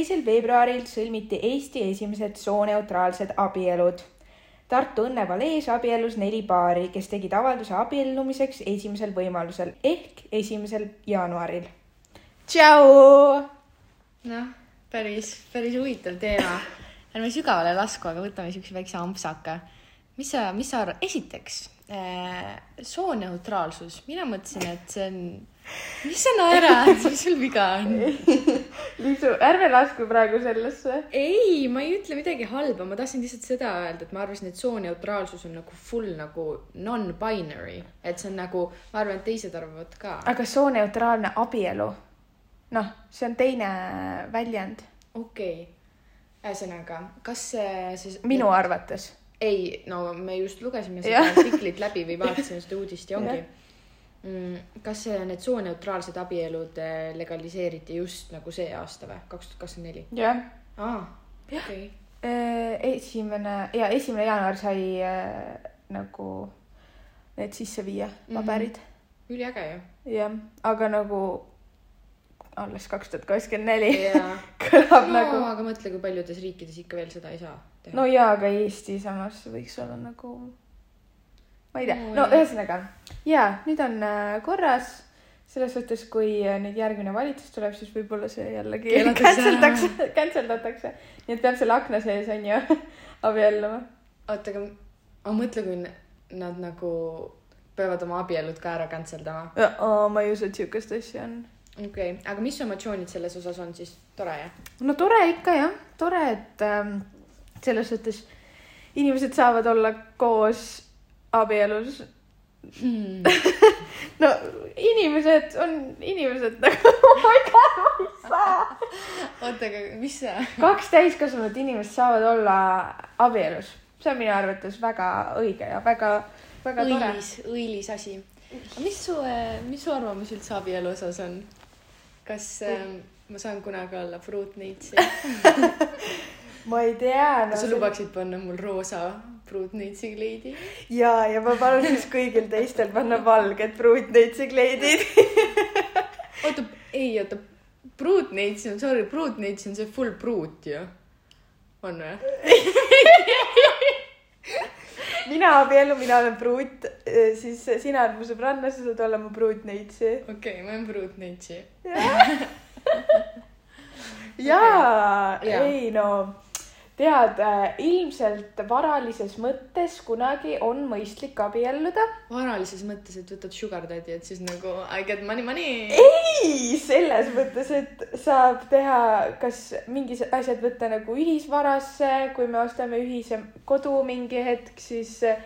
teisel veebruaril sõlmiti Eesti esimesed sooneutraalsed abielud. Tartu Õnnepalees abiellus neli paari, kes tegid avalduse abiellumiseks esimesel võimalusel ehk esimesel jaanuaril. tšau! noh, päris, päris huvitav teema. ärme sügavale lasku, aga võtame siukse väikse ampsaka. mis sa, mis sa arvad, esiteks äh, sooneutraalsus, mina mõtlesin, et see on, mis sa naerad, mis sul viga on? Liisu, ärme lasku praegu sellesse. ei, ma ei ütle midagi halba, ma tahtsin lihtsalt seda öelda, et ma arvasin, et sooneutraalsus on nagu full nagu non-binary, et see on nagu, ma arvan, et teised arvavad ka. aga sooneutraalne abielu, noh, see on teine väljend okei okay., ühesõnaga, kas see siis minu arvates. ei, no me just lugesime seda artiklit läbi või vaatasime seda uudist ja ongi. Kas see- need sooneutraalsed abielud eh, legaliseeriti just nagu see aasta või, kaks tuhat kakskümmend neli? jah. aa, okei. esimene ja esimene jaanuar sai äh, nagu need sisse viia, paberid mm. üliäge ju. -hmm. jah, aga nagu alles kaks tuhat kakskümmend neli kõlab no nagu. aga mõtle, kui paljudes riikides ikka veel seda ei saa teha no jaa, aga Eesti samas võiks olla nagu, ma ei tea No ühesõnaga ja nüüd on äh, korras selles suhtes, kui äh, nüüd järgmine valitsus tuleb, siis võib-olla see jällegi Keelatakse cancel ära. takse, cancel datakse. nii et peab seal akna sees on ju abielluma. oota, aga, aga mõtle, kui nad nagu peavad oma abielud ka ära cancel dama. ma ei usu, et siukest asja on. okei okay., aga mis emotsioonid selles osas on siis, tore jah? no tore ikka jah, tore, et ähm, selles suhtes inimesed saavad olla koos abielus. Hmm. no inimesed on inimesed nagu, ma ei tea, ma ei saa. oota, aga mis sa? kaks täiskasvanud inimest saavad olla abielus, see on minu arvates väga õige ja väga, väga tore. õilis, õilis asi. mis su, mis su arvamus üldse abielu osas on? kas äh, ma saan kunagi olla pruutneits ja ma ei tea no, kas sa lubaksid panna mul roosa pruutneitsi kleidi? ja, ja ma palun siis kõigil teistel panna valged pruutneitsi kleidid. oota, ei oota, pruutneits on, sorry, pruutneits on see full pruut ju. on või? mina abiellun, mina olen pruut, siis sina oled mu sõbranna, sa saad olla mu pruutneitsi. okei okay,, ma olen pruutneitsi. jaa, Jaa. ei no tead, ilmselt varalises mõttes kunagi on mõistlik abielluda. varalises mõttes, et võtad sugar daddy, et siis nagu I get money, money. ei, selles mõttes, et saab teha, kas mingid asjad võtta nagu ühisvarasse, kui me ostame ühise kodu mingi hetk, siis eh,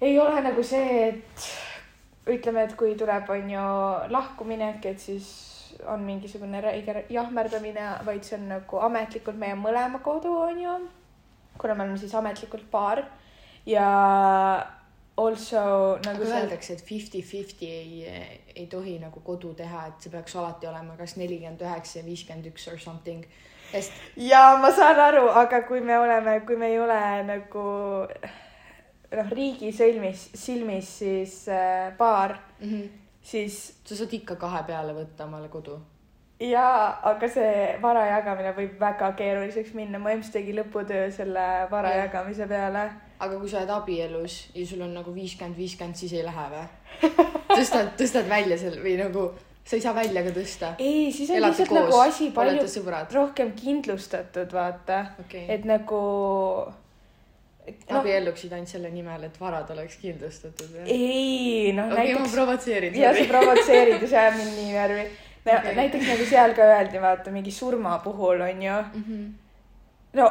ei ole nagu see, et ütleme, et kui tuleb, on ju lahkuminek, et siis on mingisugune räige jahmerdamine, vaid see on nagu ametlikult meie mõlema kodu, on ju. kuna me oleme siis ametlikult paar ja also nagu aga see öeldakse, et fifty-fifty ei, ei tohi nagu kodu teha, et see peaks alati olema kas nelikümmend üheksa ja viiskümmend üks or something. sest ja ma saan aru, aga kui me oleme, kui me ei ole nagu noh, riigi sõlmis, silmis siis äh, paar, mm -hmm. Siis sa saad ikka kahe peale võtta omale kodu. jaa, aga see vara jagamine võib väga keeruliseks minna. mu emps tegi lõputöö selle vara Jah. jagamise peale. aga kui sa oled abielus ja sul on nagu viiskümmend, viiskümmend, siis ei lähe või? tõstad, tõstad välja selle või nagu sa ei saa välja ka tõsta. ei, siis on Elate lihtsalt koos, nagu asi palju rohkem kindlustatud, vaata Okei. et nagu. no.. abielluksid ainult selle nimel, et varad oleks kindlustatud ei, noh okei, ma näiteks provotseerin. ja sa provotseerid ja see ajab mind nii närvi no,. Okei. näiteks nagu seal ka öeldi, vaata mingi surma puhul on ju. Mhm. no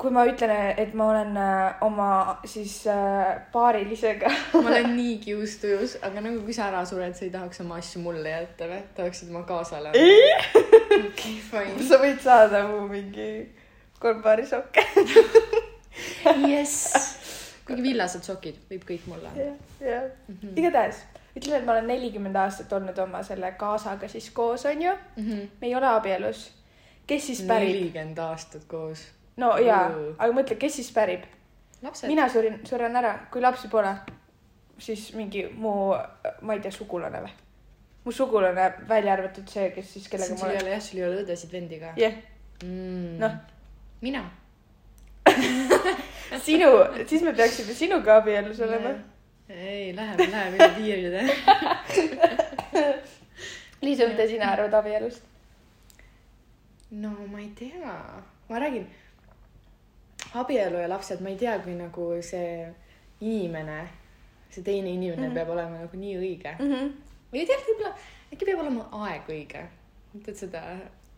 kui ma ütlen, et ma olen äh, oma siis äh, paarilisega. ma olen nii kiustujus, aga nagu kui sa ära sured, sa ei tahaks oma asju mulle jätta või? tahaksid oma kaasale ei, okei, fine. sa võid saada mu mingi kolm paari sokke. jess. kuigi villased sokid võib kõik mulle anda. jah, jah. igatahes ütleme, et ma olen nelikümmend aastat olnud oma selle kaasaga siis koos, on ju. me ei ole abielus. kes siis pärib? nelikümmend aastat koos. no jaa aga mõtle, kes siis pärib? mina surin, suren ära, kui lapsi pole, siis mingi mu, ma ei tea, sugulane või? mu sugulane, välja arvatud see, kes siis, kellega sul ma ei olen. ole jah, sul ei ole õdesid-vendi ka jah, mm. Noh. mina. sinu, siis me peaksime sinuga abielus olema. ei, läheb, läheb üle piiride. Liisa, mida sina arvad abielust? no ma ei tea, ma räägin, abielu ja lapsed, ma ei tea, kui nagu see inimene, see teine inimene mm. -hmm. peab olema nagu nii õige. Mhm. või ei tea, võib-olla äkki peab olema aeg õige. tead seda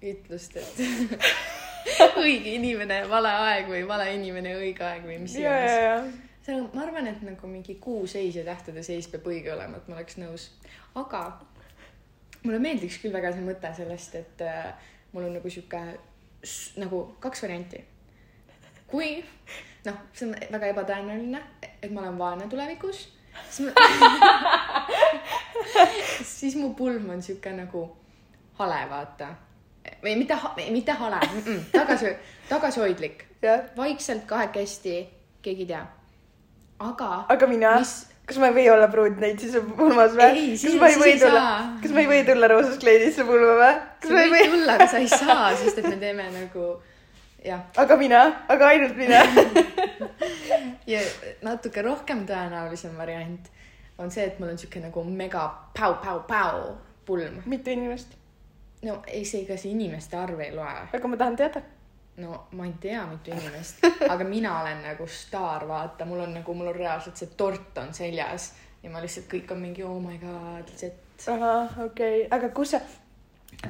ütlust, et õige inimene, vale aeg või vale inimene, õige aeg või mis iganes. on, ma arvan, et nagu mingi kuu seis ja tähtede seis peab õige olema, et ma oleks nõus. aga mulle meeldiks küll väga see mõte sellest, et äh, mul on nagu sihuke nagu kaks varianti. kui noh, see on väga ebatõenäoline, et ma olen vaene tulevikus, siis ma siis mu pulm on sihuke nagu hale, vaata. Või mitte, mitte hale, tagasi, tagasihoidlik, jah, vaikselt kahekesti, keegi ei tea. aga aga mina mis, kas ma ei või olla pruutneid siis pulmas või kas ma ei või tulla kas ma ei või tulla roosas kleidisse pulma või? sa võid või? tulla, aga sa ei saa, sest et me teeme nagu jah, aga mina, aga ainult mina. ja natuke rohkem tõenäolisem variant on see, et mul on siuke nagu mega päu-päu-päu pulm. mitu inimest, no ei, see, ega see inimeste arv ei loe. aga ma tahan teada. no ma ei tea, mitu inimest, aga mina olen nagu staar, vaata, mul on nagu, mul on reaalselt see tort on seljas ja ma lihtsalt, kõik on mingi oh my god, Z. ahah, okei okay., aga kus sa,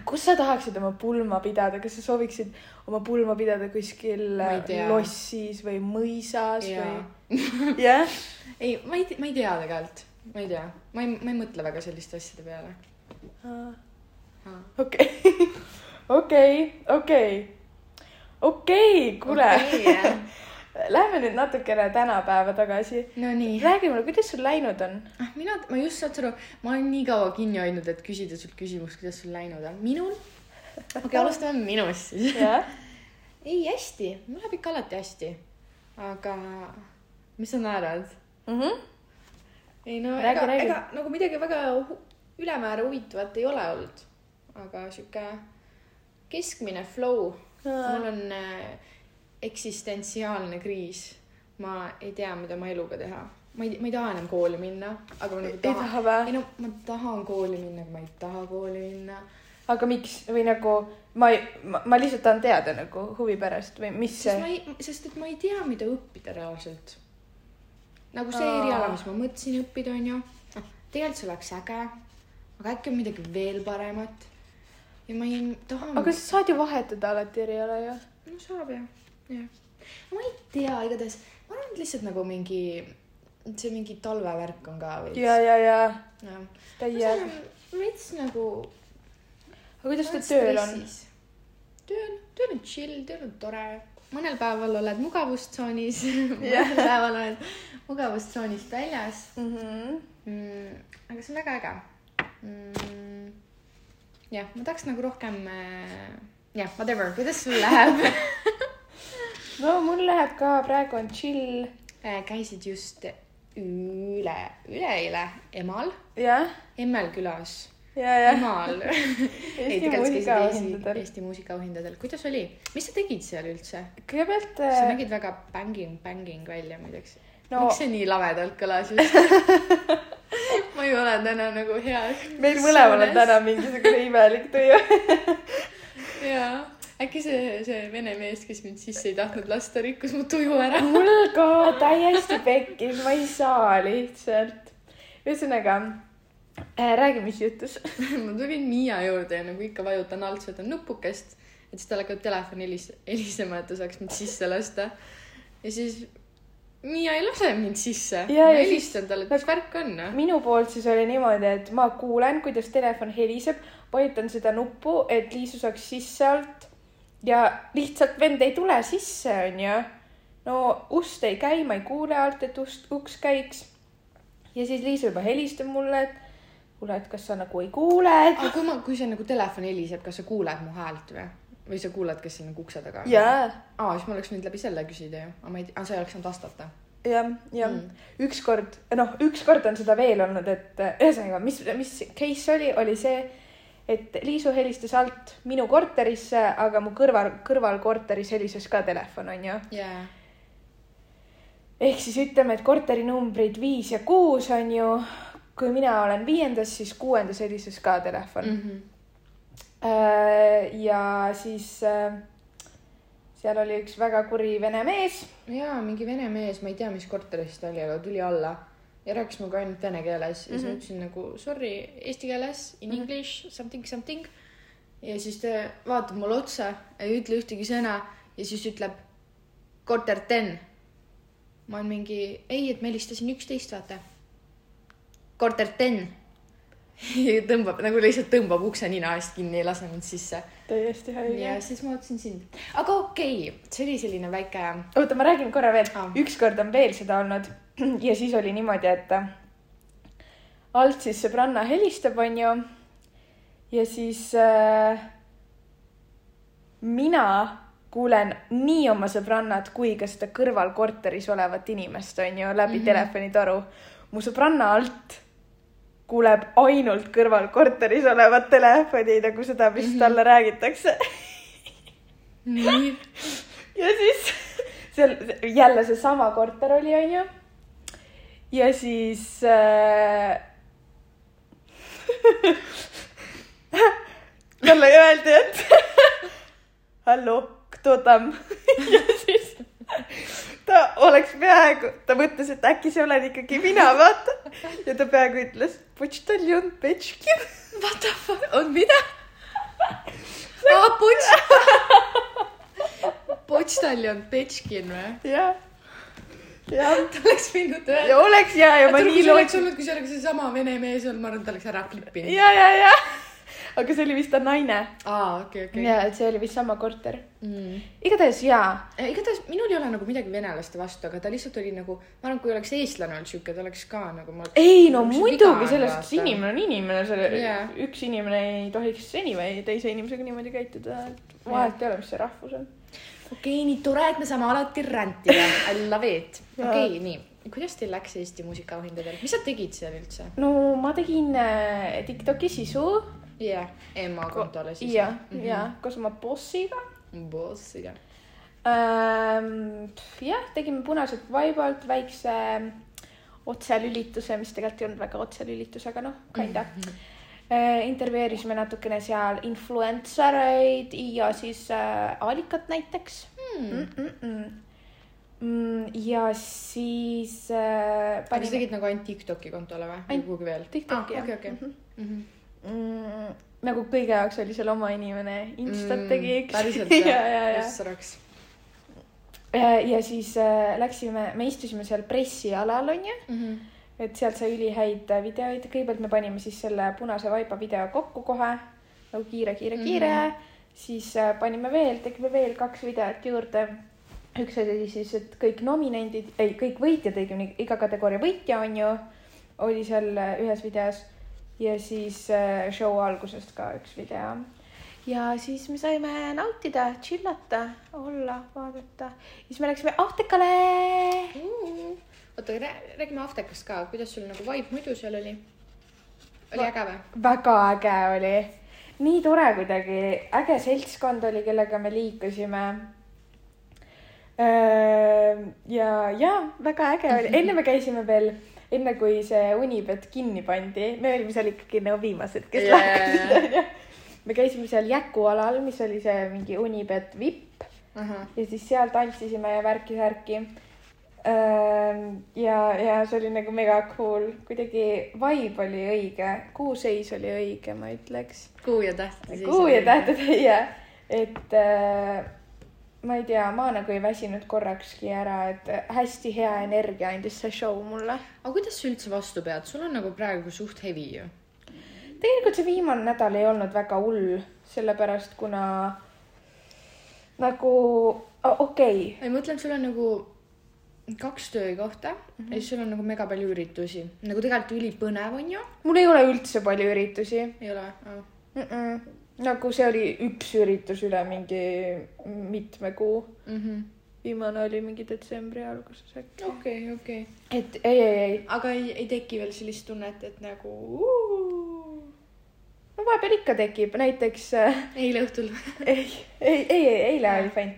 kus sa tahaksid oma pulma pidada, kas sa sooviksid oma pulma pidada kuskil tea. lossis või mõisas jaa või? jah, ei, ma ei, ma ei tea tegelikult, ma ei tea, ma ei, ma ei mõtle väga selliste asjade peale. okei, okei, okei, okei, kuule Okei, Lähme nüüd natukene tänapäeva tagasi. Nonii. räägi mulle, kuidas sul läinud on? ah, mina, ma just saad aru, ma olen nii kaua kinni hoidnud, et küsida sult küsimust, kuidas sul läinud on. minul? okei okay,, alustame minust siis. ei, hästi, mul läheb ikka alati hästi. aga mis sa naerad? ei no Räägi, ega, ega nagu midagi väga ülemäära huvitavat ei ole olnud. Aga sihuke keskmine flow. mul on äh, eksistentsiaalne kriis. ma ei tea, mida ma eluga teha. ma ei, ma ei taha enam kooli minna, aga ma nagu ei tahan. taha või ei? no ma tahan kooli minna, aga ma ei taha kooli minna. aga miks või nagu ma ei, ma lihtsalt tahan teada nagu huvi pärast või mis sest ma see? ei, sest et ma ei tea, mida õppida reaalselt. nagu see eriala, mis ma mõtlesin õppida, onju. noh, tegelikult see oleks äge, aga äkki on midagi veel paremat. Ja ma ei taha. aga sa saad ju vahetada alati eriala ju. no saab jah, jah. ma ei tea, igatahes ma arvan, et lihtsalt nagu mingi, see mingi talvevärk on ka veits. ja, ja, ja jah. täie. veits nagu. aga kuidas teil tööl on?? tööl, tööl on chill, tööl on tore. mõnel päeval oled mugavustsoonis, Jah. mõnel päeval oled mugavustsoonist väljas Mhm. mm,. aga see on väga äge mm,. jah, ma tahaks nagu rohkem äh,, jah, whatever, kuidas sul läheb no mul läheb ka, praegu on chill. äh,? käisid just üle, üleeile Emal, jah, Emmel külas, ja, ja. Emal. Eesti muusikaauhindadel. Eesti muusikaauhindadel, kuidas oli, mis sa tegid seal üldse? kõigepealt sa äh, nägid väga bänging, bänging välja muideks no.. miks see nii lamedalt kõlas just? ma ei ole täna nagu hea. meil mõlemal on täna mingisugune imelik tuju. jaa, äkki see, see vene mees, kes mind sisse ei tahtnud lasta, rikkus mu tuju ära. mul ka täiesti pekkis, ma ei saa lihtsalt. ühesõnaga äh,, räägi, mis juhtus. ma tulin Miia juurde ja nagu ikka vajutan alt seda nupukest, et siis tal hakkab telefon helis-, helisema, et ta saaks mind sisse lasta. ja siis Miia ei lase mind sisse. Ja, ma helistan talle, et mis värk on. noh. minu poolt siis oli niimoodi, et ma kuulen, kuidas telefon heliseb, vajutan seda nuppu, et Liisu saaks sisse alt ja lihtsalt vend ei tule sisse, onju. no ust ei käi, ma ei kuule alt, et ust, uks käiks. ja siis Liisu juba helistab mulle, et kuule, et kas sa nagu ei kuule, et aga kui ma, kui see nagu telefon heliseb, kas sa kuuled mu häält või? Või sa kuulad, kes siin nagu ukse taga on? jaa, aa, siis ma oleks võinud läbi selle küsida ju, aga ma ei tea, sa ei oleks saanud vastata. jah, jah mm., ükskord, noh, ükskord on seda veel olnud, et äh, ühesõnaga, mis, mis case oli, oli see, et Liisu helistas alt minu korterisse, aga mu kõrval, kõrvalkorteris helises ka telefon, onju. jaa. ehk siis ütleme, et korterinumbrid viis ja kuus on ju, kui mina olen viiendas, siis kuuendas helises ka telefon mm. -hmm. Ja siis äh, seal oli üks väga kuri vene mees jaa, mingi vene mees, ma ei tea, mis korteris ta oli, aga tuli alla ja rääkis minuga ainult vene keeles ja siis Mhm. ma ütlesin nagu sorry eesti keeles, in Mhm. english, something, something. ja siis ta vaatab mulle otsa, ei ütle ühtegi sõna ja siis ütleb korter ten. ma olen mingi, ei, et ma helistasin üksteist, vaata. korter ten. tõmbab nagu lihtsalt tõmbab ukse nina eest kinni ei lase mind sisse. täiesti haige ja siis ma ootasin sind. aga okei okay., see oli selline väike oota, ma räägin korra veel ah., ükskord on veel seda olnud ja siis oli niimoodi, et alt siis sõbranna helistab, onju. ja siis äh, mina kuulen nii oma sõbrannat kui ka seda kõrval korteris olevat inimest, onju, läbi mm. -hmm. telefonitoru. mu sõbranna alt kuuleb ainult kõrval korteris olevat telefoni nagu seda, mis mm -hmm. talle räägitakse nii ja siis seal jälle seesama korter oli, onju. ja siis äh... talle öeldi, et hallo, kto tam ja siis ta oleks peaaegu, ta mõtles, et äkki see olen ikkagi mina, vaata. ja ta peaaegu ütles, počtaljon Petškin. What the fuck, on mida? aa, pots. potstaljon Petškin või? jah, jah, ta oleks võinud öelda. ja oleks ja, ja ma nii lootsin. kui see oleks seesama vene mees olnud, ma arvan, et ta oleks ära klippinud. ja, ja, ja, aga see oli vist ta naine aa, okei, okei. ja, et see oli vist sama korter. Mm. igatahes jaa, igatahes minul ei ole nagu midagi venelaste vastu, aga ta lihtsalt oli nagu, ma arvan, kui oleks eestlane olnud siuke, ta oleks ka nagu ei no muidugi selles suhtes inimene on inimene, selle yeah. üks inimene ei tohiks anyway teise inimesega niimoodi käituda, et vahet ei ole, mis see rahvus on. okei okay,, nii tore, et me saame alati rändida. I love it. Okei okay,, nii. kuidas teil läks Eesti muusikaauhindadel, mis sa tegid seal üldse? no ma tegin äh, Tiktoki sisu jah, ema kontole siis. ja, ja koos oma bossiga bossiga. ähm,. jah, tegime Punaselt vaibalt väikse otselülituse, mis tegelikult ei olnud väga otselülitus, aga noh, kinda mm. -hmm. intervjueerisime natukene seal influencer eid ja siis äh, Alikat näiteks Hmm. mm. -mm -mm. Mm, ja siis äh, sa tegid nagu ainult Tiktoki kontole või? või kuhugi veel? TikToki Ah, jah. okei, okei Mhm. Mhm. mm,. Nagu kõige jaoks oli seal oma inimene, Instat tegi üks. päriselt ja, ja, ja. saraks. ja, ja siis äh, läksime, me istusime seal pressialal onju, Mhm. et sealt sai ülihäid äh, videoid, kõigepealt me panime siis selle punase vaiba video kokku kohe nagu kiire, kiire, kiire mm. -hmm. siis äh, panime veel, tegime veel kaks videot juurde. üks oli siis, et kõik nominendid, ei kõik võitjad, õigemini iga kategooria võitja on ju, oli seal äh, ühes videos ja siis äh, show algusest ka üks video ja siis me saime nautida, chillata, olla, vaadata. siis me läksime Ahtekale. oota, räägime Aftekast ka, kuidas sul nagu vibe muidu seal oli? oli äge või? väga äge oli, nii tore kuidagi, äge seltskond oli, kellega me liikusime. ja, ja väga äge oli, enne me käisime veel, enne kui see Unibet kinni pandi, me olime seal ikkagi nagu viimased, kes Jaa, lahkusid onju. me käisime seal Jäku alal, mis oli see mingi Unibet vipp ja siis seal tantsisime ja värki-särki. ja, ja see oli nagu mega cool, kuidagi vibe oli õige, kuuseis oli õige, ma ütleks. Kuu ja täht. kuu ja tähted ja, et äh, ma ei tea, ma nagu ei väsinud korrakski ära, et hästi hea energia andis see show mulle. aga kuidas sa üldse vastu pead, sul on nagu praegu suht hevi ju. tegelikult see viimane nädal ei olnud väga hull, sellepärast kuna nagu okei okay., ei, ma mõtlen, sul on nagu kaks töökohta mm. -hmm. ja siis sul on nagu mega palju üritusi, nagu tegelikult ülipõnev on ju. mul ei ole üldse palju üritusi ei ole oh.? mm. -mm. Nagu see oli üks üritus üle mingi mitme kuu Mm -hmm. viimane oli mingi detsembri alguses äkki. okei, okei. et ei, ei, ei, aga ei, ei teki veel sellist tunnet, et nagu uh, no vahepeal ikka tekib, näiteks äh, eile õhtul. ei, ei, ei, ei, eile oli fine.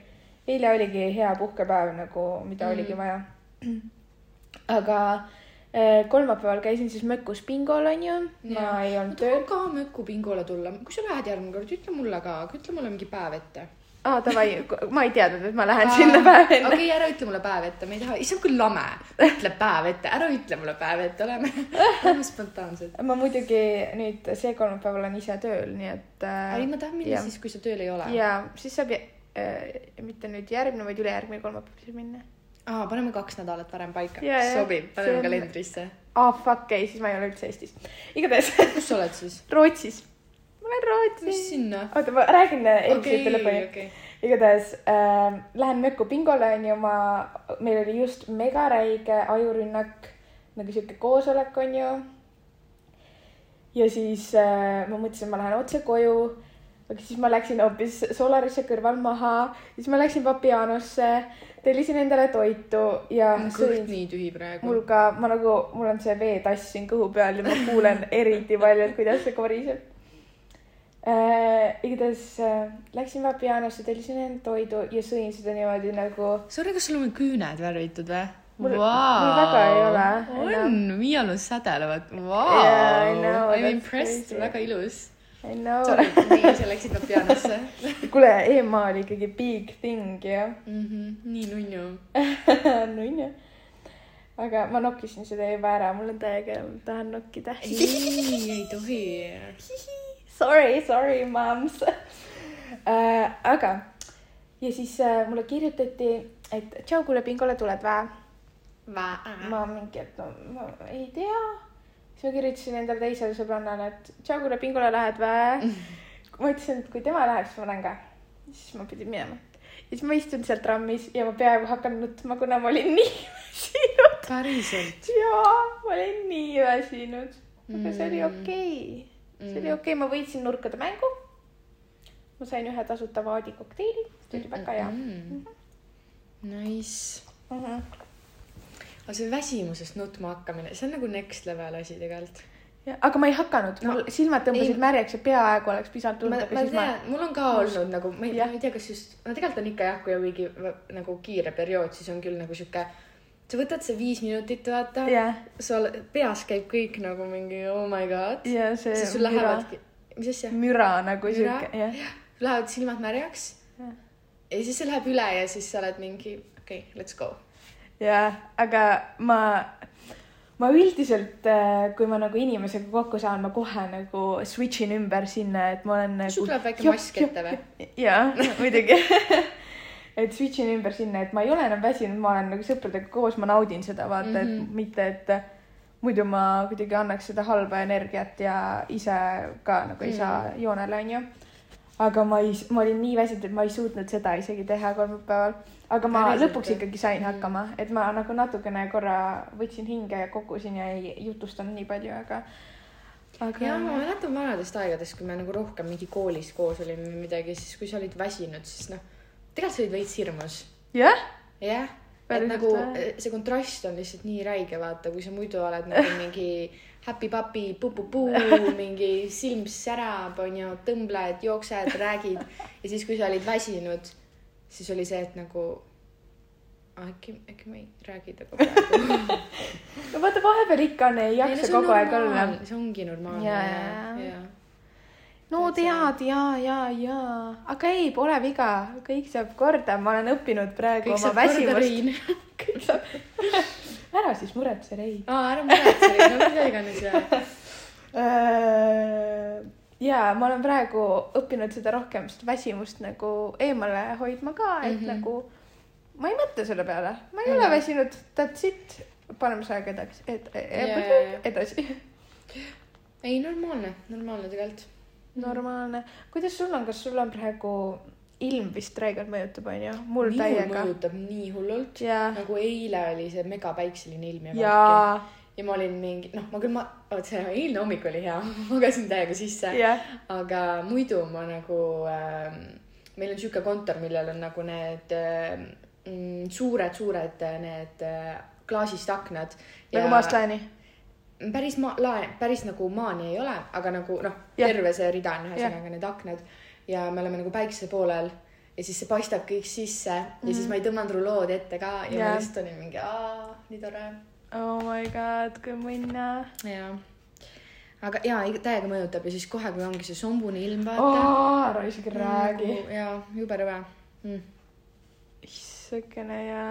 eile oligi hea puhkepäev nagu, mida mm. Oligi vaja. aga kolmapäeval käisin siis mökus bingol onju, ma ei olnud tööl. ka möku bingole tulla, kui sa lähed järgmine kord, ütle mulle ka, ütle mulle mingi päev ette. aa, davai, ma ei teadnud, et ma lähen sinna päev enne. okei, ära ütle mulle päev ette, ma ei taha, issand kui lame. ütle päev ette, ära ütle mulle päev ette, oleme, oleme spontaansed. ma muidugi nüüd see kolmapäev olen ise tööl, nii et äh, ei, ma tahan minna jah. siis, kui sa tööl ei ole. ja siis saab äh, mitte nüüd järgmine, vaid ülejärgmine kolmapäev siis minna. aa, paneme kaks nädalat varem paika jah. sobib, paneme on- kalendrisse. aa, fuck ei, siis ma ei ole üldse Eestis. igatahes kus sa oled siis? Rootsis. ma olen mis Rootsis. sinna? oota, ma räägin eelmise okei, telefoni. okei. igatahes äh, lähen mökku bingole onju, ma, meil oli just megaräige ajurünnak, nagu sihuke koosolek onju. ja siis äh, ma mõtlesin, ma lähen otse koju, aga siis ma läksin hoopis Solarisse kõrval maha, siis ma läksin Papianosse, tellisin endale toitu ja on kõht nii tühi praegu mul. ka, ma nagu, mul on see veetass siin kõhu peal ja ma kuulen eriti palju, et kuidas see koriseb äh,. igatahes äh, läksin Vapianosse, tellisin enda toidu ja sõin seda niimoodi nagu, Sorry, kas sul on küüned värvitud või? Mul- mul väga ei ole on, viialus sädelevad, vau I m impressed, väga ilus. I know. Nii, sa läksid nüüd pianosse kuule, ema oli ikkagi big thing ju. mm. -hmm. nii nunnu. nunnu. aga ma nokkisin seda juba ära, mul on täiega, tahan nokkida. ei, ei tohi. Sorry, sorry, moms äh,. aga ja siis äh, mulle kirjutati, et tšau, kuule, Pingole tuled vä? ma mingi, et no ma ei tea. Siis ma kirjutasin endale teisele sõbrannale, et tšau, kuule, Pingole lähed vä? ma ütlesin, et kui tema läheb, siis ma lähen ka. siis ma pidin minema. ja siis ma istun seal trammis ja ma peaaegu hakkan nutma, kuna ma olin nii väsinud. päriselt. jaa, ma olin nii väsinud. aga see oli Mm. okei okay.. see oli Mm. okei okay., ma võitsin nurkade mängu. ma sain ühe tasuta vaadi kokteili, see oli väga hea. Mm. Nice. Mm -hmm. Aga see väsimusest nutma hakkamine, see on nagu next level asi tegelikult. Aga ma ei hakanud. No, mul silmad tõmbasid ei- märjaks ja peaaegu oleks ma, tulnud, ma ma tean, mul on ka olnud nagu, ma ei, ma ei tea, kas just, no tegelikult on ikka jah, kui on mingi nagu kiire periood, siis on küll nagu sihuke, sa võtad see viis minutit, vaata, jah, sul peas käib kõik nagu mingi oh my god, see siis sul müra, lähevadki, mis asja, müra nagu siuke, jah. lähevad silmad märjaks. Jah. ja siis see läheb üle ja siis sa oled mingi okei okay,, let's go. jah, aga ma, ma üldiselt, kui ma nagu inimesega kokku saan, ma kohe nagu switch in ümber sinna, et ma olen nagu. sul tuleb väike mask ette või?? jaa, muidugi. et switch in ümber sinna, et ma ei ole enam väsinud, ma olen nagu sõpradega koos, ma naudin seda, vaata mm, -hmm. Mhm. et mitte, et muidu ma kuidagi annaks seda halba energiat ja ise ka nagu ei Mm. saa joonele, onju. Aga ma ei, ma olin nii väsinud, et ma ei suutnud seda isegi teha kolmapäeval. aga ma Päriselt, lõpuks ikkagi sain hakkama, et ma nagu natukene korra võtsin hinge ja kogusin ja ei jutustanud nii palju, aga, aga ja ma mäletan vanadest aegadest, kui me nagu rohkem mingi koolis koos olime või midagi, siis kui sa olid väsinud, siis noh, tegelikult sa olid veits hirmus. jah, jah, et nagu või? see kontrast on lihtsalt nii räige, vaata, kui sa muidu oled nagu mingi happy papi, pupupuu, mingi silm särab, onju, tõmbled, jooksed, räägid ja siis, kui sa olid väsinud, siis oli see, et nagu "Ah, äkki, äkki ma ei räägi temaga praegu. no vaata vahepeal ikka on, ei jaksa kogu aeg olla. see ongi normaalne jaa. ja. no tead ja, ja, ja, aga ei, pole viga, kõik saab korda, ma olen õppinud praegu kõik oma väsimust. Kõik saab, ära siis muretse, Rein. aa, ära muretse, Rein, no mida iganes ja. ja ma olen praegu õppinud seda rohkem, seda väsimust nagu eemale hoidma ka, et mm. -hmm. nagu ma ei mõtle selle peale, ma ei ole Mhm. väsinud, that's it. paneme see aeg edasi, ed-, Jaa, jaa, jaa. edasi. ei, normaalne, normaalne tegelikult. normaalne, kuidas sul on, kas sul on praegu ilm vist räigelt mõjutab, onju, mul minul täiega. mõjutab nii hullult. ja, nagu eile oli see megapäikseline ilm ja värki. ja, ja ma olin mingi, noh, ma küll, ma, vot see eilne hommik oli hea, magasin täiega sisse, ja, aga muidu ma nagu äh,, meil on sihuke kontor, millel on nagu need äh, mm, suured-suured need äh, klaasist aknad. nagu maast laeni. päris maa, lae, päris nagu maani ei ole, aga nagu noh, terve see rida on ühesõnaga need aknad ja me oleme nagu päikese poolel ja siis see paistab kõik sisse ja mm -hmm. siis ma ei tõmmanud rulood ette ka ja Jah. ma lihtsalt olin mingi, aa, nii tore oh my god, kui mõnna. ja aga ja täiega mõjutab ja siis kohe, kui ongi see sombune ilm, vaata oh,. ära isegi räägi. Nagu, ja jube rõve mm.. issakene ja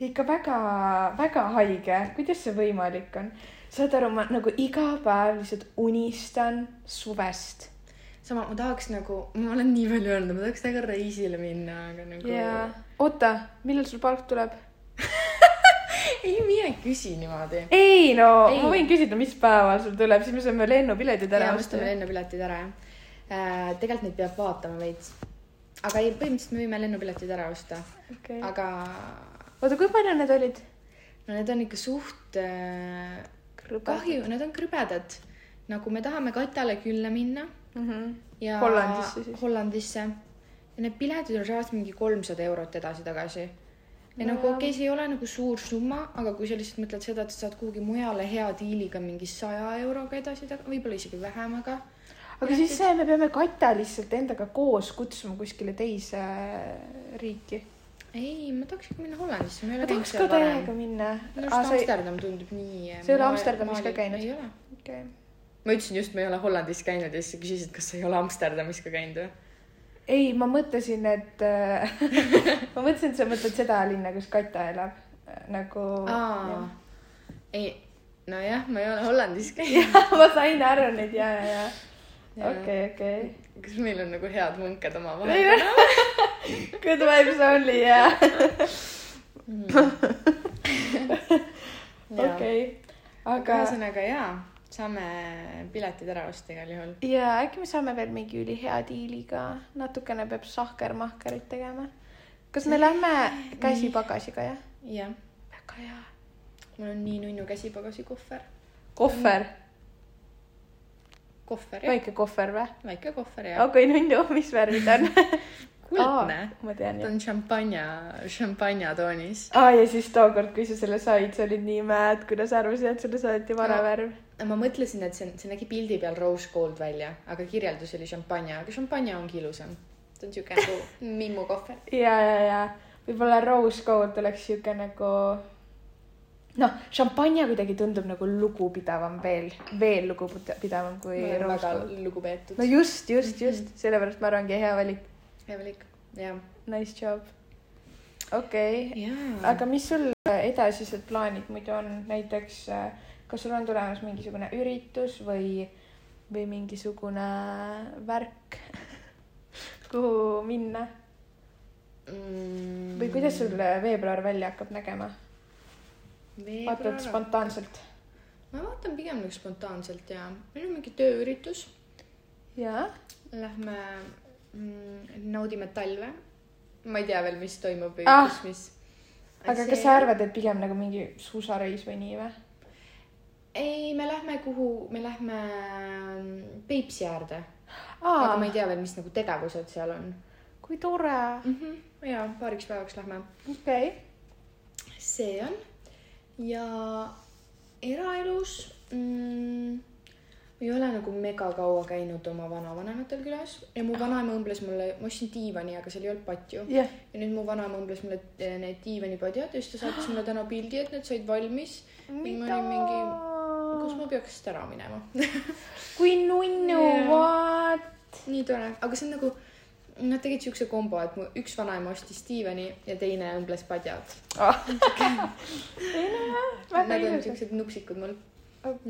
ikka väga-väga haige, kuidas see võimalik on? saad aru, ma nagu iga päev lihtsalt unistan suvest. sama, ma tahaks nagu, ma olen nii palju öelnud, ma tahaks täiega reisile minna, aga nagu ja oota, millal sul palk tuleb? ei mine küsi niimoodi. ei no ma võin küsida, mis päeval sul tuleb, siis me saame lennupiletid ära osta ostame. lennupiletid ära jah äh,. tegelikult neid peab vaatama veits. aga ei, põhimõtteliselt me võime lennupiletid ära osta, Okay. aga oota, kui palju need olid? no need on ikka suht äh, kahju, need on krõbedad. nagu me tahame Katale külla minna mm. -hmm. ja Hollandisse siis. Hollandisse ja need piletid on reaalselt mingi kolmsada eurot edasi-tagasi. ja No nagu okei okay,, see ei ole nagu suur summa, aga kui sa lihtsalt mõtled seda, et sa saad kuhugi mujale hea diiliga mingi saja euroga edasi-tagasi, võib-olla isegi vähem, aga aga siis see, me peame Katja lihtsalt endaga koos kutsuma kuskile teise riiki. ei, ma tahaks ikka minna Hollandisse, ma tahaks ka täiega minna. minu arust Amsterdam tundub nii. Sa ei ole Amsterdamis ka käinud? ei ole. Okay. Ma ütlesin just, ma ei ole Hollandis käinud ja siis sa küsisid, kas sa ei ole Amsterdamis ka käinud või? ei, ma mõtlesin, et ma mõtlesin, et sa mõtled seda linna, kus Katja elab nagu. ei, nojah, ma ei ole Hollandis käinud. ma sain aru nüüd ja, ja, ja. okei, okei. kas meil on nagu head mõnked Meil omavahel? Good vibes only ja okei, aga aga ühesõnaga jaa, saame piletid ära osta igal juhul. ja äkki me saame veel mingi ülihea diiliga, natukene peab sahker-mahkerit tegema. kas me lähme käsipagasiga jah? jah, väga hea. mul on nii nunnu käsipagasikoffer. kohver, kohver jah, väike kohver või? väike kohver jah. okei, nunnu, mis värvi ta on? kuldne. ma tean ta on šampanja, šampanja toonis. aa ja siis tookord, kui sa selle said, sa olid nii mad, kui sa arvasid, et sulle saadeti vara No. värv. ma mõtlesin, et see, see nägi pildi peal rose gold välja, aga kirjeldus oli šampanja, aga šampanja ongi ilusam. ta on siuke nagu mimmu kohver. ja, ja, ja võib-olla rose gold oleks siuke nagu noh, šampanja kuidagi tundub nagu lugupidavam veel, veel lugupidavam kui rose väga gold. lugupeetud no just, just, just, sellepärast ma arvangi hea valik. Hea valik, jah. Nice job. okei okay., jaa. aga mis sul edasised plaanid muidu on, näiteks äh, kas sul on tulemas mingisugune üritus või, või mingisugune värk, kuhu minna mm, või kuidas sul veebruar välja hakkab nägema? vaatad veebruar? spontaanselt? ma vaatan pigem nagu spontaanselt ja meil on mingi tööüritus. jaa. Lähme naudime talve. ma ei tea veel, mis toimub või Ah. kus, mis. aga kas sa arvad, et pigem nagu mingi suusareis või nii või? ei, me lähme kuhu, me lähme mm, Peipsi äärde, aga ma ei tea veel, mis nagu tegevused seal on kui tore. mm. -hmm. ja paariks päevaks lähme. okei okay.. see on ja eraelus mm, ei ole nagu mega kaua käinud oma vanavanematel külas ja mu vanaema õmbles mulle, ma ostsin diivani, aga seal ei olnud patju. jah, ja nüüd mu vanaema õmbles mulle eh, need diivanipadjad ja siis ta saatis mulle täna pildi, et need said valmis. olin mingi, kas ma peaks siit ära minema? kui nunnu Jaa. what? nii tore, aga see on nagu, nad tegid siukse kombo, et mu üks vanaema ostis diivani ja teine õmbles padjad. Väga Nad on siuksed nupsikud mul.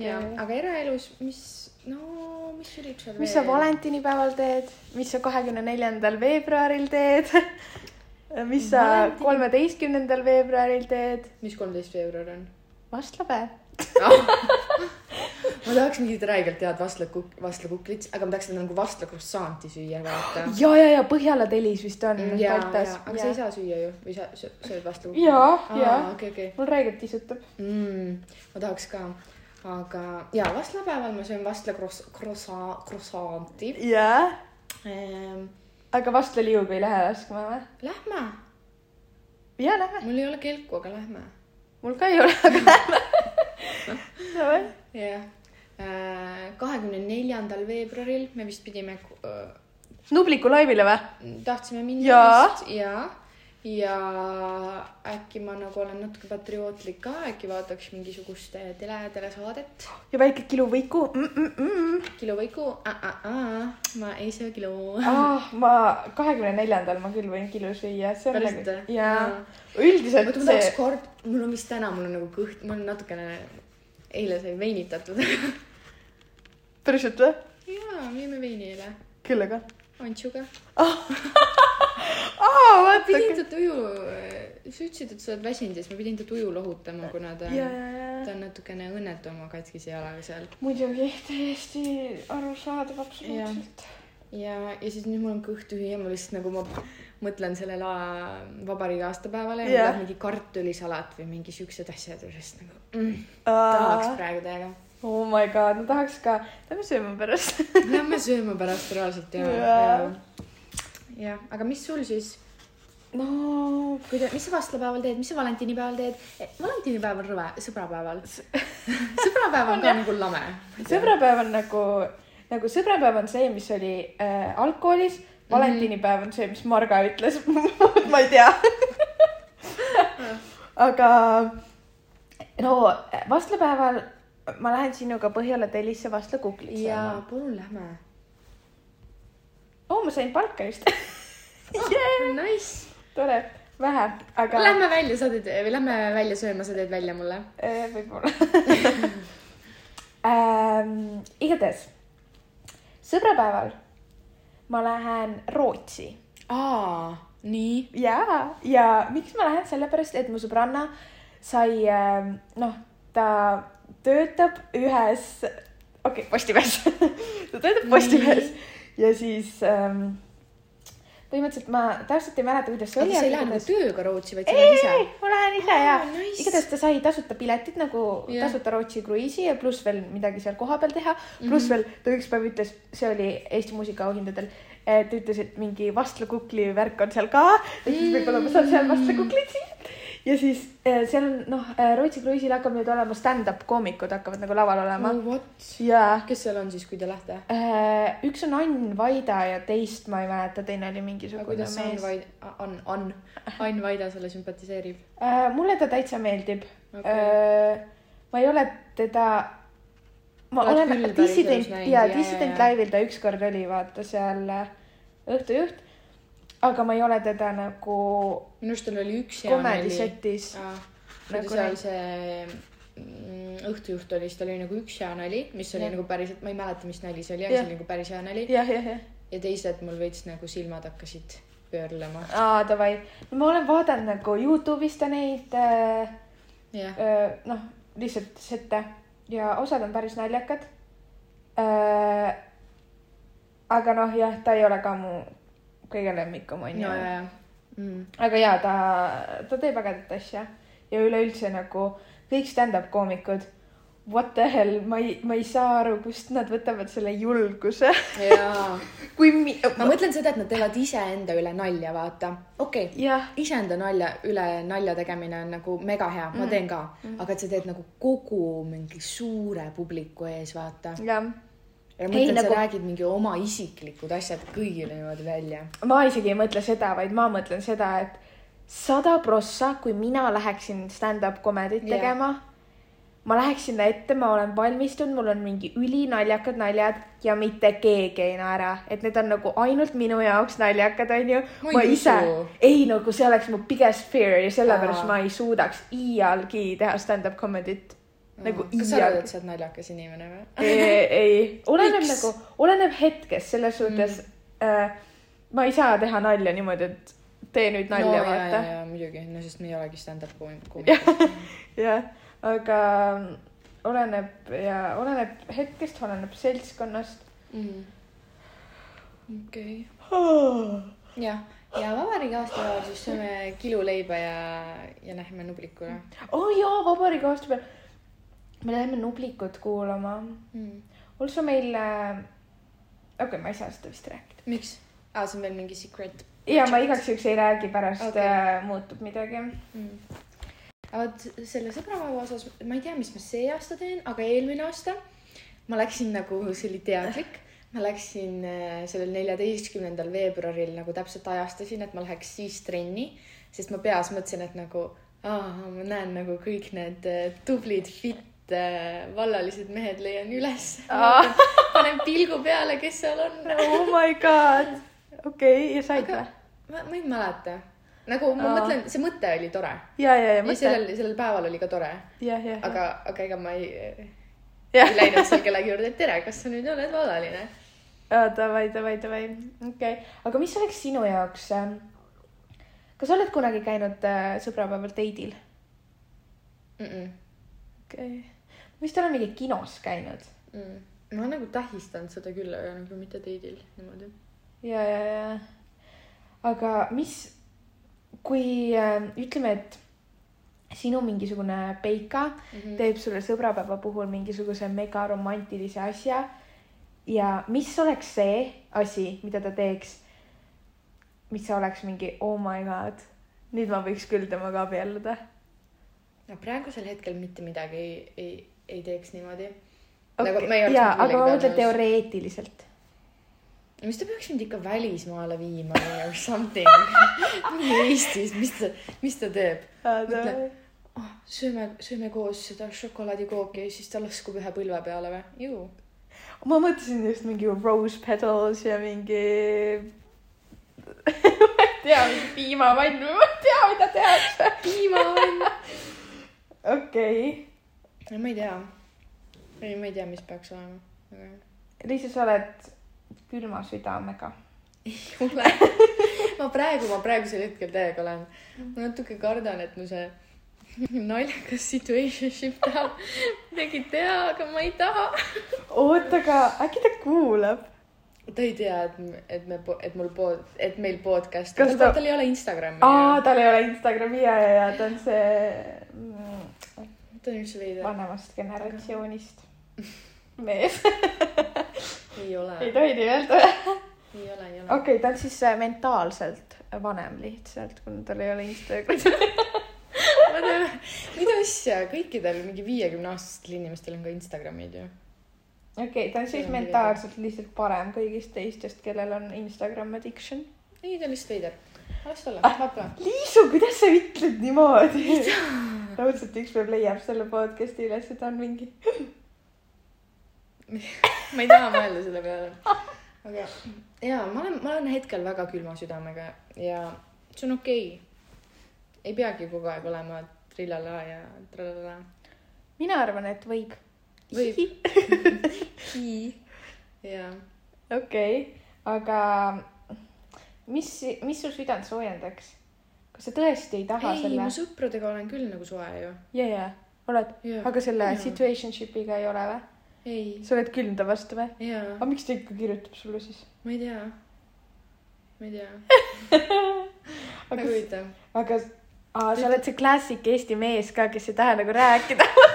ja, aga eraelus, mis, no mis üritusel mis sa? valentinipäeval teed, mis sa kahekümne neljandal veebruaril teed? mis sa kolmeteistkümnendal veebruaril teed? mis kolmteist veebruar on? vastlapäev. ma tahaks mingit räigelt head vastlakuk-, vastlakuklit, aga ma tahaks seda nagu vastlakroissanti süüa, vaata. ja, ja, ja Põhjala telis vist on Mm, ja, ja, aga sa ei saa süüa ju või sa sö- sööd vastlakuklit? Jaa, jaa. okei, okei. mul räigelt tisutab. mm,. ma tahaks ka, aga ja vastlapäeval ma söön vastla kross-, krossa-, krossanti jaa, ehm,. aga vastlaliugu ei lähe laskma või? Lähme, ja lähme, mul ei ole kelku, aga lähme. mul ka ei ole, aga lähme. Davai. jah. kahekümne neljandal veebruaril me vist pidime, Nubliku laivile või? tahtsime minna Jaa. vist ja, ja äkki ma nagu olen natuke patriootlik ka, äkki vaataks mingisugust eh, tele, telesaadet. ja väike kiluvõiku mm. -mm -mm. kiluvõiku, ma ei söö kilu. Ah, ma kahekümne neljandal ma küll võin kilu süüa, Päriselt nagu või? jaa Jaa., üldiselt tahaks see, kord, mul on vist täna, mul on nagu kõht, mul on natukene, eile sai veinitatud. päriselt või? jaa, me jõime veini eile, kellega? Antsuga. aa, vaata. pidin ta tuju, sa ütlesid, et sa oled väsinud ja siis ma pidin ta tuju lohutama, kuna ta ja, on, ja, ja ta on natukene õnnetu oma katkise jalaga seal. muidugi täiesti arusaadav absoluutselt. ja, ja siis nüüd mul on kõht tühi ja ma lihtsalt nagu ma mõtlen sellele vabariigi aastapäevale ja yeah. mingi kartulisalat või mingi siuksed asjad ja siis nagu mm, tahaks praegu täiega. oh my god, ma tahaks ka, lähme sööma pärast. Lähme sööma pärast reaalselt ja, Jaa. ja, jah, aga mis sul siis, no kui te, mis sa vastlapäeval teed, mis sa valentinipäeval teed? valentinipäev on rõve, sõbrapäeval. sõbrapäev on ka nagu lame. sõbrapäev on nagu, nagu sõbrapäev on see, mis oli äh, algkoolis. valentinipäev on see, mis Marga ütles ma ei tea. aga no vastlapäeval ma lähen sinuga Põhjala tellisse vastlakuklit ja saama. palun lähme oo, ma sain palka just oh,. Nice. tore, vähe, aga Lähme välja, sa teed või lähme välja sööma, sa teed välja mulle. Eh, võib-olla ähm,. igatahes sõbrapäeval ma lähen Rootsi aa, nii. ja, ja miks ma lähen, sellepärast et mu sõbranna sai ähm, noh, ta töötab ühes, okei okay,, Postimehes ta töötab Postimehes ja siis ähm, põhimõtteliselt ma täpselt ei mäleta, kuidas see oli. sa ei lähe nagu tööga Rootsi, vaid sa ei, lähed ise ei, ma lähen ise ja Aa, nice. igatahes ta sai tasuta piletid nagu yeah. tasuta Rootsi kruiisi ja pluss veel midagi seal kohapeal teha. pluss Mhm. veel ta üks päev ütles, see oli Eesti muusikaauhindadel, ta ütles, et mingi vastlakukli värk on seal ka, et siis võib-olla ma saan seal vastlakuklit siis. Ja siis eh, seal on noh, Rootsi kruiisil hakkab nüüd olema stand-up koomikud hakkavad nagu laval olema oh,. what? ja kes seal on siis, kui te lähete? eh, üks on Ann Vaida ja teist ma ei mäleta, teine oli mingisugune kuidas Ann mees. Vaid-, Ann, Ann, Ann Vaida sulle sümpatiseerib? Mulle ta täitsa meeldib okay.. ma ei ole teda, ma Oled olen dissident ja jaa, dissident jaa, jaa. laivil ta ükskord oli, vaata seal õhtujuht. Aga ma ei ole teda nagu minu arust tal oli üks hea comedy nali. setis. kui Nagu seal see mm, õhtujuht oli, siis tal oli nagu üks hea nali, mis oli Jah. nagu päriselt, ma ei mäleta, mis nali see oli, aga see oli nagu päris hea nali. jah, jah, jah. ja teised mul veits nagu silmad hakkasid pöörlema. aa, davai. ma olen vaadanud nagu Youtube'is ta neid äh, jah, äh, noh, lihtsalt sette ja osad on päris naljakad äh,. aga noh, jah, ta ei ole ka mu kõige lemmikum, onju ja, ja, ja mm.. aga jaa, ta, ta teeb ägedat asja ja üleüldse nagu kõik stand-up koomikud, what the hell, ma ei, ma ei saa aru, kust nad võtavad selle julguse. kui mi-, ma mõtlen seda, et nad teevad iseenda üle nalja, vaata. okei okay., iseenda nalja üle nalja tegemine on nagu mega hea, ma teen ka mm, aga et sa teed nagu kogu mingi suure publiku ees, vaata. jah. Ja mõtlen, nagu- sa räägid mingi oma isiklikud asjad kõigile niimoodi välja. ma isegi ei mõtle seda, vaid ma mõtlen seda, et sada prossa, kui mina läheksin stand-up comedy't Jah. tegema, ma läheks sinna ette, ma olen valmistunud, mul on mingi ülinaljakad naljad ja mitte keegi ei naera, et need on nagu ainult minu jaoks naljakad, onju. Ma ise ei nagu see oleks mu biggest fear ja sellepärast Aa. ma ei suudaks iialgi teha stand-up comedy't nagu kas sa arvad, et sa oled naljakas inimene või? ei, ei, oleneb Miks? nagu, oleneb hetkest, selles suhtes mm. äh, ma ei saa teha nalja niimoodi, et tee nüüd nalja no, vaata muidugi, no sest me ei olegi stand-up koomikud. jah, aga oleneb ja oleneb hetkest, oleneb seltskonnast. Mhm. okei. oh jah, ja vabariigi aastapäeval siis sööme kiluleiba ja, ja lähme Nublikule jaa, vabariigi aasta peal. Me läheme Nublikut kuulama. mm.. also meil äh,, okei okay,, ma ei saa seda vist rääkida. miks? aa, see on veel mingi secret. ja ma igaks juhuks ei räägi, pärast okay. muutub midagi. mm.. aga vot selle sõbrapäeva osas, ma ei tea, mis ma see aasta teen, aga eelmine aasta ma läksin nagu, see oli teadlik, ma läksin äh, sellel neljateistkümnendal veebruaril nagu täpselt ajastasin, et ma läheks siis trenni, sest ma peas mõtlesin, et nagu aa, ma näen nagu kõik need äh, tublid fit äh, vallalised mehed leian üles Aa. panen pilgu peale, kes seal on. oh my god. okei okay,, ja said või? ma, ma ei mäleta. nagu ma Aa. mõtlen, see mõte oli tore ja, ja, ja mõtle. sellel, sellel päeval oli ka tore, aga, aga ega ma ei, ei, läinud seal kellegi juurde, et tere, kas sa nüüd oled vallaline? davai, davai, davai, okei okay.. aga mis oleks sinu jaoks äh,, kas sa oled kunagi käinud äh, sõbrapäeval date'il? okei okay.. Vist olen mingi kinos käinud Mm. ma olen nagu tähistanud seda küll, aga nagu mitte date'il niimoodi. ja, ja, ja. aga mis, kui äh, ütleme, et sinu mingisugune peika Mhm. teeb sulle sõbrapäeva puhul mingisuguse mega romantilise asja ja mis oleks see asi, mida ta teeks, mis oleks mingi oh my god, nüüd ma võiks küll temaga abielluda. no praegusel hetkel mitte midagi ei, ei, ei teeks niimoodi. Okay. Nagu me ei oleks jaa, mitte aga ma mõtlen teoreetiliselt. mis ta peaks mind ikka välismaale viima või or something. Eestis, mis ta, mis ta teeb? Mõtle- oh,. sööme, sööme koos seda šokolaadikooki ja siis ta laskub ühe põlve peale või? ju. ma mõtlesin just mingi rose petals ja mingi ma ei tea, mingi piimavann või ma ei tea, mida tehakse. piimavann. okei okay., ma ei tea. ei, ma ei tea, mis peaks olema. aga Liisa, sa oled külma südamega. ei ole. ma praegu, ma praegusel hetkel täiega olen. ma natuke kardan, et mu see naljakas situationship tahab midagi teha, aga ma ei taha. oota, aga äkki ta kuulab? ta ei tea, et, et me, et mul pod, et meil podcast, ta- tal ei ole Instagrami aa, tal ei ole Instagrami ja, ja, ja ta on see mm, ta on üldse veider. vanemast generatsioonist mees. ei ole, ei tohi nii öelda. ei ole, ei ole. okei okay,, ta on siis äh, mentaalselt vanem lihtsalt, kuna tal ei ole Instagrami. ma tean, mida asja, kõikidel mingi viiekümne aastastel inimestel on ka Instagramid ju. okei okay,, ta on siis on mentaalselt lihtsalt parem kõigist teistest, kellel on Instagram addiction. ei, ta on lihtsalt veider. las olla, Ah. vaata. Liisu, kuidas sa ütled niimoodi? Raudselt ükspäev leiab selle podcast'i üles ja ta on mingi. ma ei taha mõelda selle peale. aga jaa, ma olen, ma olen hetkel väga külma südamega ja see on okei okay.. ei peagi kogu aeg olema trillala ja tralala. mina arvan, et võib. Võib. jaa. okei, aga mis, mis su südant soojendaks? Kas sa tõesti ei taha ei, selle ma? sõpradega olen küll nagu soe ju. ja, ja, oled, Jaa. aga selle Jaa. situationship'iga ei ole või? ei, sa oled külm ta vastu või? jaa, aga miks ta ikka kirjutab sulle siis? ma ei tea. ma ei tea, aga väga, huvitav. aga aa, sa oled see klassik Eesti mees ka, kes ei taha nagu rääkida.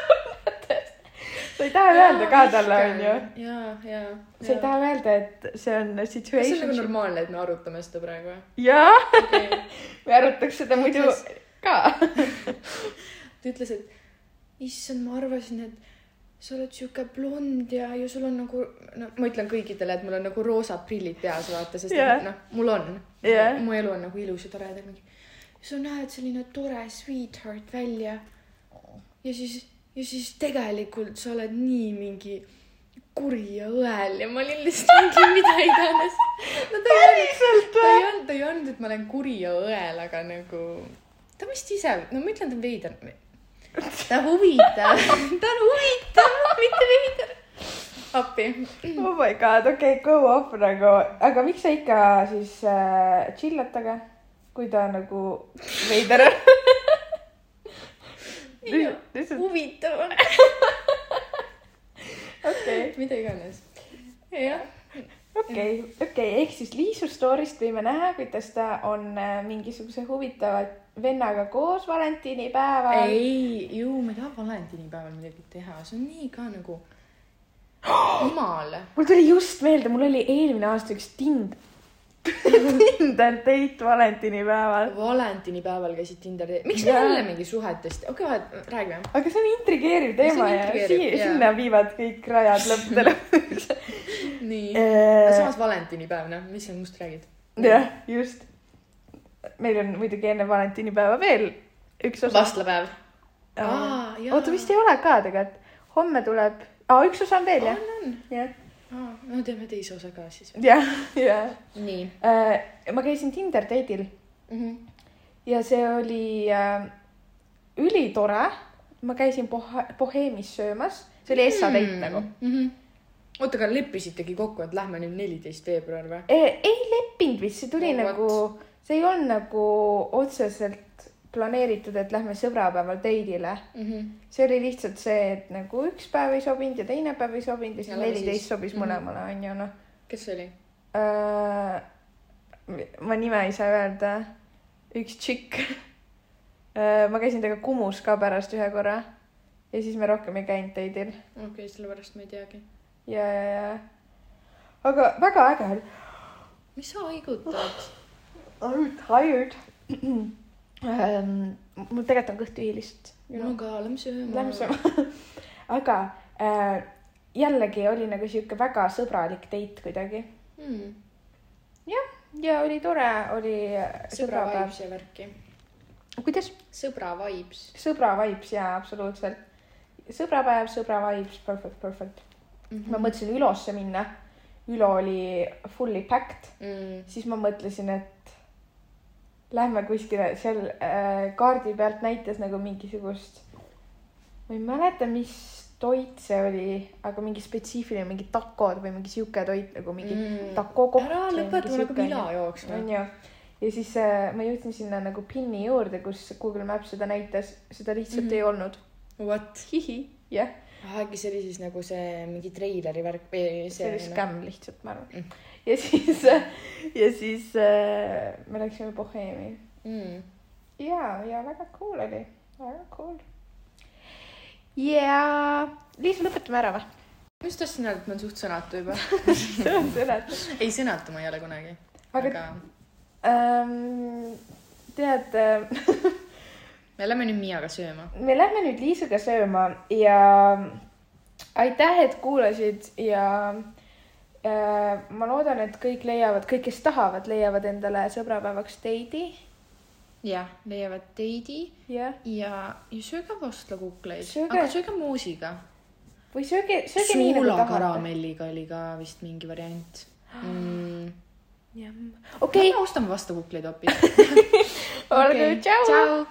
sa ei taha öelda ka talle, onju. jaa, jaa. sa ei taha öelda, et see on kas see on nagu situation. normaalne, et me arutame seda praegu või? jaa, okei. me arutaks seda muidu ka. ta ütles, et issand, ma arvasin, et sa oled sihuke blond ja, ja sul on nagu, no ma ütlen kõikidele, et mul on nagu roosad prillid peas, vaata, sest yeah. noh, mul on Jah. mu elu on nagu ilus ja tore. sa näed selline tore sweetheart välja. ja siis, ja siis tegelikult sa oled nii mingi kuri ja õel ja ma olin lihtsalt mingi mida iganes. no ta ei olnud, ta ei olnud, ta ei olnud, et ma olen kuri ja õel, aga nagu ta vist ise, no ma ütlen, ta on veider. ta huvitav, ta on huvitav mitte veider. appi. oh my god, okei okay,, go off nagu, aga miks sa ikka siis äh, chill'ad temaga, kui ta nagu veider on? lihtsalt, huvitav on. okei, mida iganes. jah, okei, okei, ehk siis Liisu story'st võime näha, kuidas ta on äh, mingisuguse huvitava vennaga koos valentinipäeval. ei, ju ma ei taha valentinipäeval midagi teha, see on nii ka nagu jumal. mul tuli just meelde, mul oli eelmine aasta üks Tind-, Tinder date valentinipäeval. valentinipäeval käisid Tinderi, miks Jaa. me jälle mingi suhetest, okei okay,, räägime. aga see on intrigeeriv teema ja intrigeeriv, si jaa. sinna viivad kõik rajad lõppudele. nii. jah, samas valentinipäev, noh, mis sa must räägid? just. meil on muidugi enne valentinipäeva veel üks osa. vastlapäev. Oota, vist ei ole ka tegelikult. homme tuleb, aa üks osa on veel jah, on, on. jah, no teeme teise osa ka siis. jah, jah. nii ma käisin Tinder date'il mm. -hmm. ja see oli äh, ülitore. ma käisin Bohe-, Boheemis söömas, see oli Essa date nagu. mm. -hmm. oota, aga leppisitegi kokku, et lähme nüüd neliteist veebruar või? ei leppinud vist, see tuli No nagu, see ei olnud nagu otseselt planeeritud, et lähme sõbrapäeval date'ile. Mm -hmm. see oli lihtsalt see, et nagu üks päev ei sobinud ja teine päev ei sobinud ja siis neliteist sobis Mhm. mõlemale, onju, noh kes see oli? äh,. ma nime ei saa öelda. üks tšikk äh,. ma käisin temaga Kumus ka pärast ühe korra ja siis me rohkem ei käinud date'il okei okay,, sellepärast ma ei teagi. ja, ja, ja. aga väga äge oli. mis sa haigutad? I m tired ähm,. mul tegelikult on kõht tühi lihtsalt. no ka, lähme sööma. Lähme sööma. aga äh, jällegi oli nagu sihuke väga sõbralik date kuidagi mm.. ja oli tore, oli äh, sõbra vibes ja värki. kuidas? sõbra vibes sõbra vibes jaa, absoluutselt. sõbrapäev, sõbra vibes, perfect, perfect mm. mm.. ma mõtlesin Ülosse minna. Ülo oli fully packed, mm.. siis ma mõtlesin, et lähme kuskile seal äh, kaardi pealt näitas nagu mingisugust, ma ei mäleta, mis toit see oli, aga mingi spetsiifiline, mingi takod või mingi sihuke toit nagu mingi Mm. taco koht. ära lõpeta, mul hakkab ila jooksma. onju. ja siis äh, ma jõudsin sinna nagu pinni juurde, kus Google Maps seda näitas, seda lihtsalt mm. -hmm. ei olnud. What? jah, äkki see oli siis nagu see mingi treileri värk või see oli see? skämm lihtsalt, ma arvan Mm. ja siis, ja siis äh, me läksime Boheemi Mm. ja, ja väga cool oli, väga cool. ja Liis, lõpetame ära või? ma just tahtsin öelda, et ma olen suht sõnatu juba. see on seletus. ei, sõnatu ma ei ole kunagi. Aga- aga ähm,. tead äh, me lähme nüüd Miaga sööma. me lähme nüüd Liisuga sööma ja aitäh, et kuulasid ja äh, ma loodan, et kõik leiavad, kõik, kes tahavad, leiavad endale sõbrapäevaks date'i. jah, leiavad teidi jah, ja, ja sööge vastlakukleid, aga sööge moosiga. või sööge, sööge nii nagu tahate. suulakaramelliga oli ka vist mingi variant mm.. okei lähme ostame vastlakukleid hoopis. olgu, tšau.